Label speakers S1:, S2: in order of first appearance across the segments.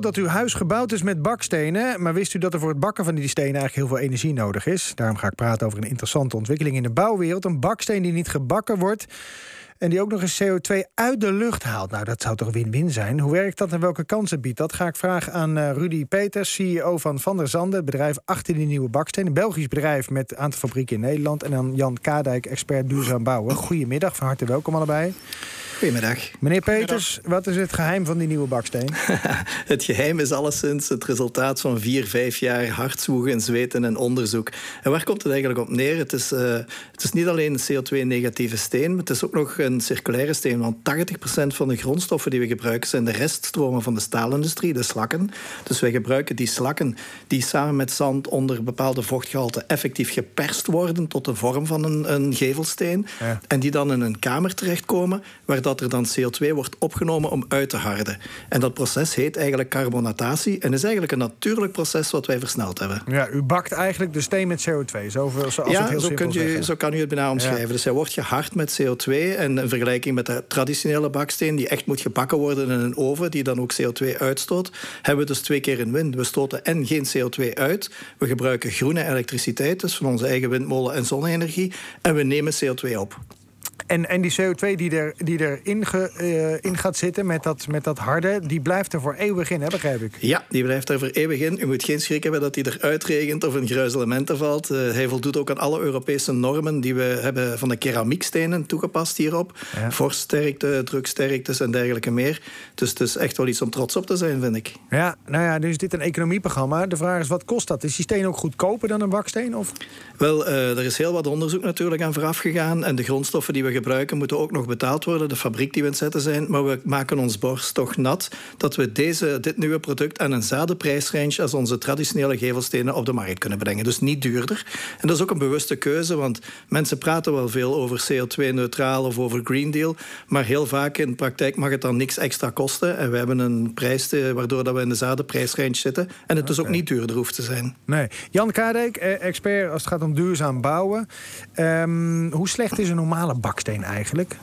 S1: dat uw huis gebouwd is met bakstenen, maar wist u dat er voor het bakken van die stenen eigenlijk heel veel energie nodig is? Daarom ga ik praten over een interessante ontwikkeling in de bouwwereld. Een baksteen die niet gebakken wordt en die ook nog eens CO2 uit de lucht haalt. Nou, dat zou toch win-win zijn? Hoe werkt dat en welke kansen biedt dat? Ga ik vragen aan uh, Rudy Peters, CEO van Van der Zande, het bedrijf achter die nieuwe baksteen. Een Belgisch bedrijf met een aantal fabrieken in Nederland. En dan Jan Kadijk, expert duurzaam bouwen. Goedemiddag, van harte welkom allebei.
S2: Goedemiddag.
S1: Meneer Peters, wat is het geheim van die nieuwe baksteen?
S2: het geheim is alleszins het resultaat van vier, vijf jaar hard zwoegen, zweten en onderzoek. En waar komt het eigenlijk op neer? Het is, uh, het is niet alleen een CO2-negatieve steen, maar het is ook nog een circulaire steen. Want 80% van de grondstoffen die we gebruiken zijn de reststromen van de staalindustrie, de slakken. Dus wij gebruiken die slakken die samen met zand onder bepaalde vochtgehalte effectief geperst worden tot de vorm van een, een gevelsteen. Ja. En die dan in een kamer terechtkomen waar dat dat er dan CO2 wordt opgenomen om uit te harden. En dat proces heet eigenlijk carbonatatie en is eigenlijk een natuurlijk proces wat wij versneld hebben.
S1: Ja, u bakt eigenlijk de steen met CO2. Zo,
S2: ja,
S1: het heel
S2: zo, kunt u, zo kan u het bijna omschrijven. Dus hij wordt gehard met CO2 en in vergelijking met de traditionele baksteen die echt moet gebakken worden in een oven die dan ook CO2 uitstoot, hebben we dus twee keer een win. We stoten en geen CO2 uit, we gebruiken groene elektriciteit, dus van onze eigen windmolen en zonne-energie, en we nemen CO2 op.
S1: En, en die CO2 die, er, die erin uh, in gaat zitten met dat, met dat harde, die blijft er voor eeuwig in, hè, begrijp ik?
S2: Ja, die blijft er voor eeuwig in. U moet geen schrik hebben dat hij eruit regent of in gruizelementen valt. Uh, hij voldoet ook aan alle Europese normen die we hebben van de keramiekstenen toegepast hierop. Ja. Vorststerkte, druksterktes en dergelijke meer. Dus het is echt wel iets om trots op te zijn, vind ik.
S1: Ja, nou ja, dus is dit een economieprogramma. De vraag is, wat kost dat? Is die steen ook goedkoper dan een baksteen? Of?
S2: Wel, uh, er is heel wat onderzoek natuurlijk aan vooraf gegaan. En de grondstoffen die we gebruiken moeten ook nog betaald worden. De fabriek die we zetten zijn. Maar we maken ons borst toch nat dat we deze, dit nieuwe product aan eenzelfde prijsrange als onze traditionele gevelstenen op de markt kunnen brengen. Dus niet duurder. En dat is ook een bewuste keuze, want mensen praten wel veel over CO2-neutraal of over Green Deal. Maar heel vaak in de praktijk mag het dan niks extra kosten. En we hebben een prijs waardoor dat we in dezelfde prijsrange zitten. En het dus ook niet duurder hoeft te zijn.
S1: Nee. Jan Kadek, eh, expert als het gaat om duurzaam bouwen. Um, hoe slecht is een normale baksteen? eigenlijk?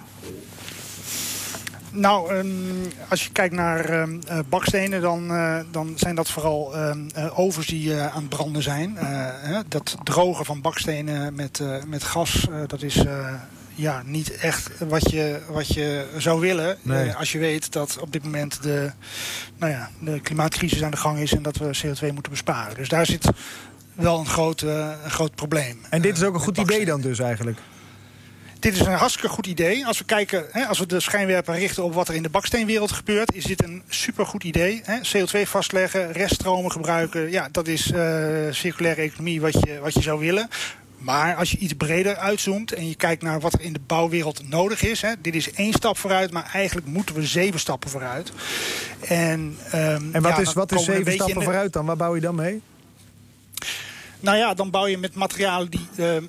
S3: Nou, um, als je kijkt naar um, uh, bakstenen, dan, uh, dan zijn dat vooral um, uh, ovens die aan het branden zijn. dat drogen van bakstenen met, met gas, dat is ja, niet echt wat je, wat je zou willen. Nee. als je weet dat op dit moment de, nou ja, de klimaatcrisis aan de gang is en dat we CO2 moeten besparen. Dus daar zit wel een groot, een groot probleem.
S1: En dit is ook een goed idee dan dus eigenlijk?
S3: Dit is een hartstikke goed idee. Als we kijken, hè, als we de schijnwerper richten op wat er in de baksteenwereld gebeurt, is dit een supergoed idee. Hè. CO2 vastleggen, reststromen gebruiken. Ja, dat is uh, circulaire economie wat je, wat je zou willen. Maar als je iets breder uitzoomt en je kijkt naar wat er in de bouwwereld nodig is. Hè, dit is één stap vooruit, maar eigenlijk moeten we zeven stappen vooruit.
S1: En, um, en wat is, wat is zeven stappen vooruit dan? Waar bouw je dan mee?
S3: Nou ja, dan bouw je met materialen die uh, uh,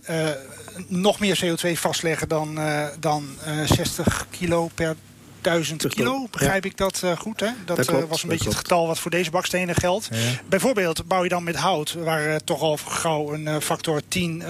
S3: nog meer CO2 vastleggen dan, uh, dan 60 kilo per 1000 kilo, begrijp ik dat uh, goed? Hè? Dat, dat uh, was een beetje het getal wat voor deze bakstenen geldt. Ja. Bijvoorbeeld bouw je dan met hout, waar uh, toch al gauw een factor 10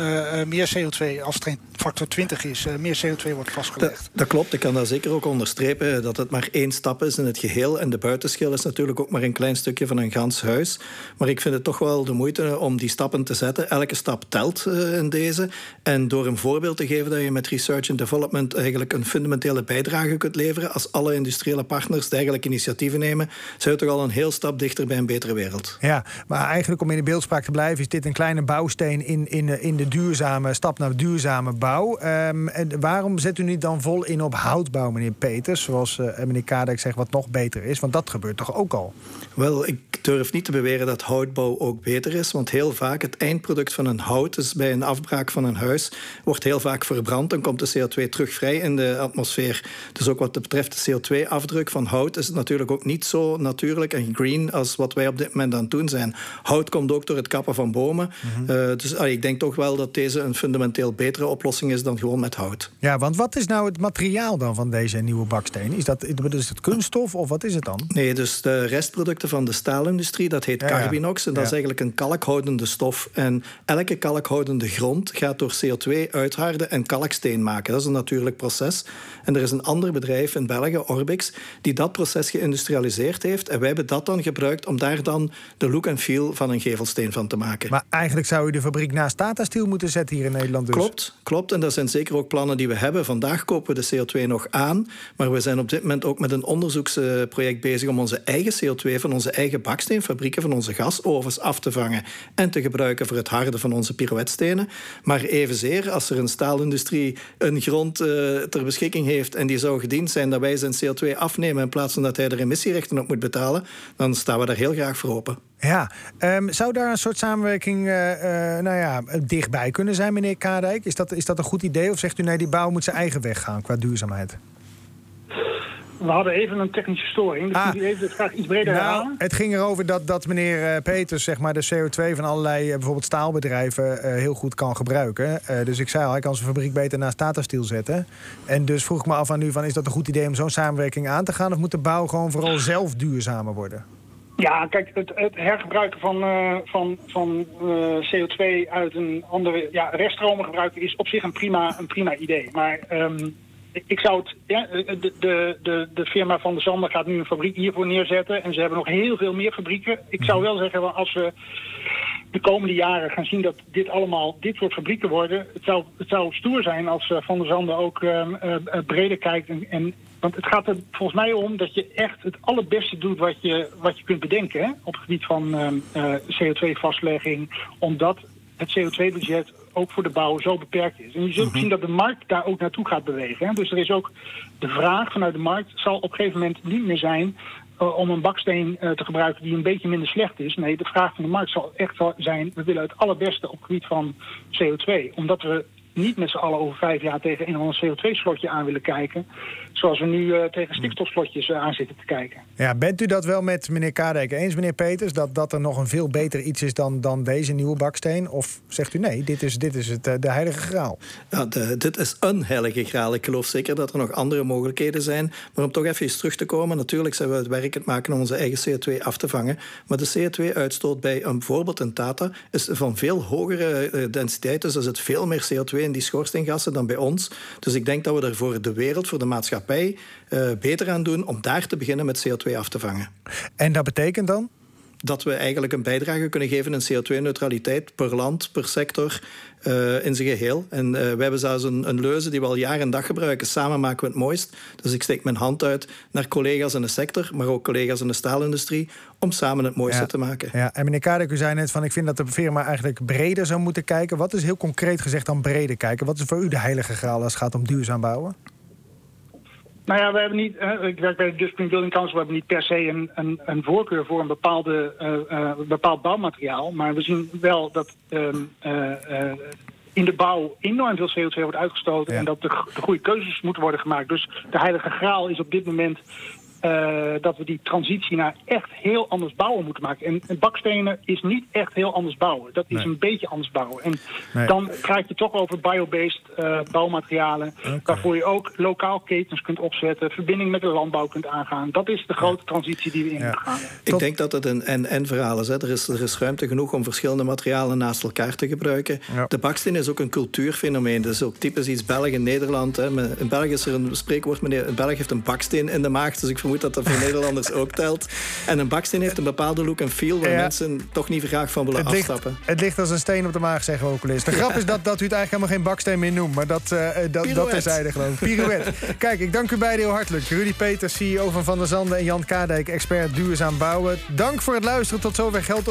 S3: meer CO2, als het factor 20 is, meer CO2 wordt vastgelegd.
S2: Dat, dat, klopt, ik kan daar zeker ook onderstrepen dat het maar één stap is in het geheel. En de buitenschil is natuurlijk ook maar een klein stukje van een gans huis. Maar ik vind het toch wel de moeite om die stappen te zetten. Elke stap telt in deze. En door een voorbeeld te geven dat je met research and development eigenlijk een fundamentele bijdrage kunt leveren als alle industriële partners dergelijke initiatieven nemen, zijn we toch al een heel stap dichter bij een betere wereld.
S1: Ja, maar eigenlijk om in de beeldspraak te blijven, is dit een kleine bouwsteen in, in, de, in de duurzame stap naar duurzame bouw. Um, en waarom zet u niet dan vol in op houtbouw, meneer Peters, zoals uh, meneer Kadek zegt, wat nog beter is? Want dat gebeurt toch ook al?
S2: Wel, ik durf niet te beweren dat houtbouw ook beter is, want heel vaak het eindproduct van een hout, dus bij een afbraak van een huis, wordt heel vaak verbrand en komt de CO2 terug vrij in de atmosfeer. Dus ook wat betreft de CO2-afdruk van hout is het natuurlijk ook niet zo natuurlijk en green als wat wij op dit moment aan het doen zijn. Hout komt ook door het kappen van bomen. Mhm. uh, dus allee, ik denk toch wel dat deze een fundamenteel betere oplossing is dan gewoon met hout.
S1: Ja, want wat is nou het materiaal dan van deze nieuwe baksteen? Is dat, is het kunststof of wat is het dan?
S2: Nee, dus de restproducten van de stalen staalindustrie. Dat heet Carbinox. En dat is eigenlijk een kalkhoudende stof. En elke kalkhoudende grond gaat door CO2 uitharden en kalksteen maken. Dat is een natuurlijk proces. En er is een ander bedrijf in België, Orbix, die dat proces geïndustrialiseerd heeft. En wij hebben dat dan gebruikt om daar dan de look en feel van een gevelsteen van te maken.
S1: Maar eigenlijk zou je de fabriek naast Tata Steel moeten zetten hier in Nederland dus.
S2: Klopt, klopt. En dat zijn zeker ook plannen die we hebben. Vandaag kopen we de CO2 nog aan. Maar we zijn op dit moment ook met een onderzoeksproject bezig om onze eigen CO2 van onze eigen baksteenfabrieken, van onze gasovens af te vangen en te gebruiken voor het harden van onze pirouetstenen. Maar evenzeer, als er een staalindustrie een grond uh, ter beschikking heeft en die zou gediend zijn dat wij zijn CO2 afnemen in plaats van dat hij er emissierechten op moet betalen, dan staan we daar heel graag voor open.
S1: Ja, um, zou daar een soort samenwerking uh, uh, nou ja, dichtbij kunnen zijn, meneer Kadijk? Is dat, is dat een goed idee of zegt u nee, die bouw moet zijn eigen weg gaan qua duurzaamheid?
S3: We hadden even een technische storing. Dus ah. even het graag iets breder nou, herhalen.
S1: Het ging erover dat, dat meneer uh, Peters zeg maar, de CO2 van allerlei bijvoorbeeld staalbedrijven heel goed kan gebruiken. dus ik zei al, hij kan zijn fabriek beter naast Tata Steel zetten. En dus vroeg ik me af aan u: van, is dat een goed idee om zo'n samenwerking aan te gaan? Of moet de bouw gewoon vooral zelf duurzamer worden?
S3: Ja, kijk, het, het hergebruiken van, uh, van, van uh, CO2 uit een andere ja, reststromen gebruiken is op zich een prima, een prima idee. Maar um, ik zou het. Ja, de, de, de, de firma van de Zander gaat nu een fabriek hiervoor neerzetten. En ze hebben nog heel veel meer fabrieken. Ik zou wel zeggen, als we de komende jaren gaan zien dat dit allemaal dit soort fabrieken worden. Het zou, het zou stoer zijn als uh, Van der Zanden ook uh, uh, breder kijkt. En, en, want het gaat er volgens mij om dat je echt het allerbeste doet wat je, wat je kunt bedenken. Hè, op het gebied van CO2-vastlegging. Omdat het CO2-budget ook voor de bouw zo beperkt is. En je zult mm zien dat de markt daar ook naartoe gaat bewegen. Hè. Dus er is ook de vraag vanuit de markt zal op een gegeven moment niet meer zijn uh, om een baksteen uh, te gebruiken die een beetje minder slecht is. Nee, de vraag van de markt zal echt zijn, we willen het allerbeste op het gebied van CO2. Omdat we niet met z'n allen over vijf jaar tegen een of ander CO2-slotje aan willen kijken. Zoals we nu uh, tegen stikstofslotjes uh, aan zitten te kijken.
S1: Ja, bent u dat wel met meneer Kadek eens, meneer Peters? Dat, dat er nog een veel beter iets is dan, dan deze nieuwe baksteen? Of zegt u nee, dit is, dit is het, uh, de heilige graal?
S2: Ja, de, dit is een heilige graal. Ik geloof zeker dat er nog andere mogelijkheden zijn. Maar om toch even eens terug te komen. Natuurlijk zijn we het werk het maken om onze eigen CO2 af te vangen. Maar de CO2-uitstoot bij een, bijvoorbeeld een Tata is van veel hogere densiteit. Dus er zit veel meer CO2 in die schoorsteengassen dan bij ons. Dus ik denk dat we er voor de wereld, voor de maatschappij, uh, beter aan doen om daar te beginnen met CO2 af te vangen.
S1: En dat betekent dan?
S2: Dat we eigenlijk een bijdrage kunnen geven in CO2-neutraliteit per land, per sector, uh, in zijn geheel. En uh, we hebben zelfs een, een, leuze die we al jaar en dag gebruiken. Samen maken we het mooist. Dus ik steek mijn hand uit naar collega's in de sector, maar ook collega's in de staalindustrie, om samen het mooiste te maken.
S1: Ja, en meneer Kadek, u zei net van ik vind dat de firma eigenlijk breder zou moeten kijken. Wat is heel concreet gezegd dan breder kijken? Wat is voor u de heilige graal als het gaat om duurzaam bouwen?
S3: Nou ja, we hebben niet, uh, ik werk bij de Spring Building Council, we hebben niet per se een, een, een voorkeur voor een bepaalde, uh, uh, bepaald bouwmateriaal. Maar we zien wel dat ehm, in de bouw enorm veel CO2 wordt uitgestoten en dat de, de goede keuzes moeten worden gemaakt. Dus de heilige graal is op dit moment uh, dat we die transitie naar echt heel anders bouwen moeten maken. En, en bakstenen is niet echt heel anders bouwen. Dat is nee. een beetje anders bouwen. En nee. dan krijg je toch over biobased uh, bouwmaterialen. Okay. Waarvoor je ook lokaal ketens kunt opzetten. Verbinding met de landbouw kunt aangaan. Dat is de grote ja. transitie die we in ja. moeten gaan.
S2: Ik denk dat het een en-en verhaal is, hè. Er is. Er is ruimte genoeg om verschillende materialen naast elkaar te gebruiken. Ja. De baksteen is ook een cultuurfenomeen. Dat is ook typisch iets België en Nederland. Hè. In België is er een spreekwoord, meneer, België heeft een baksteen in de maag. Dus ik vermoed dat dat voor Nederlanders ook telt. En een baksteen heeft een bepaalde look en feel waar ja. mensen toch niet graag van willen
S1: het
S2: afstappen.
S1: Ligt, het ligt als een steen op de maag, zeggen we ook al eens. De grap is dat, dat u het eigenlijk helemaal geen baksteen meer noemt. Maar dat, uh, dat, dat terzijde geloof ik. Pirouette. Kijk, ik dank u beiden heel hartelijk. Rudy Peters, CEO van Van der Zanden en Jan Kadijk, expert duurzaam bouwen. Dank voor het luisteren. Tot zover geld